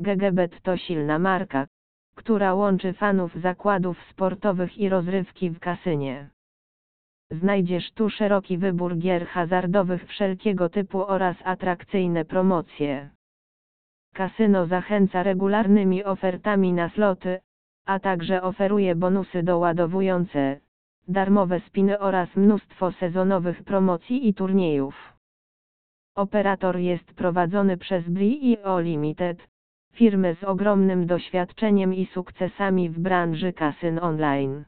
GGBet to silna marka, która łączy fanów zakładów sportowych i rozrywki w kasynie. Znajdziesz tu szeroki wybór gier hazardowych wszelkiego typu oraz atrakcyjne promocje. Kasyno zachęca regularnymi ofertami na sloty, a także oferuje bonusy doładowujące, darmowe spiny oraz mnóstwo sezonowych promocji i turniejów. Operator jest prowadzony przez BRIO Limited, firmę z ogromnym doświadczeniem i sukcesami w branży kasyn online.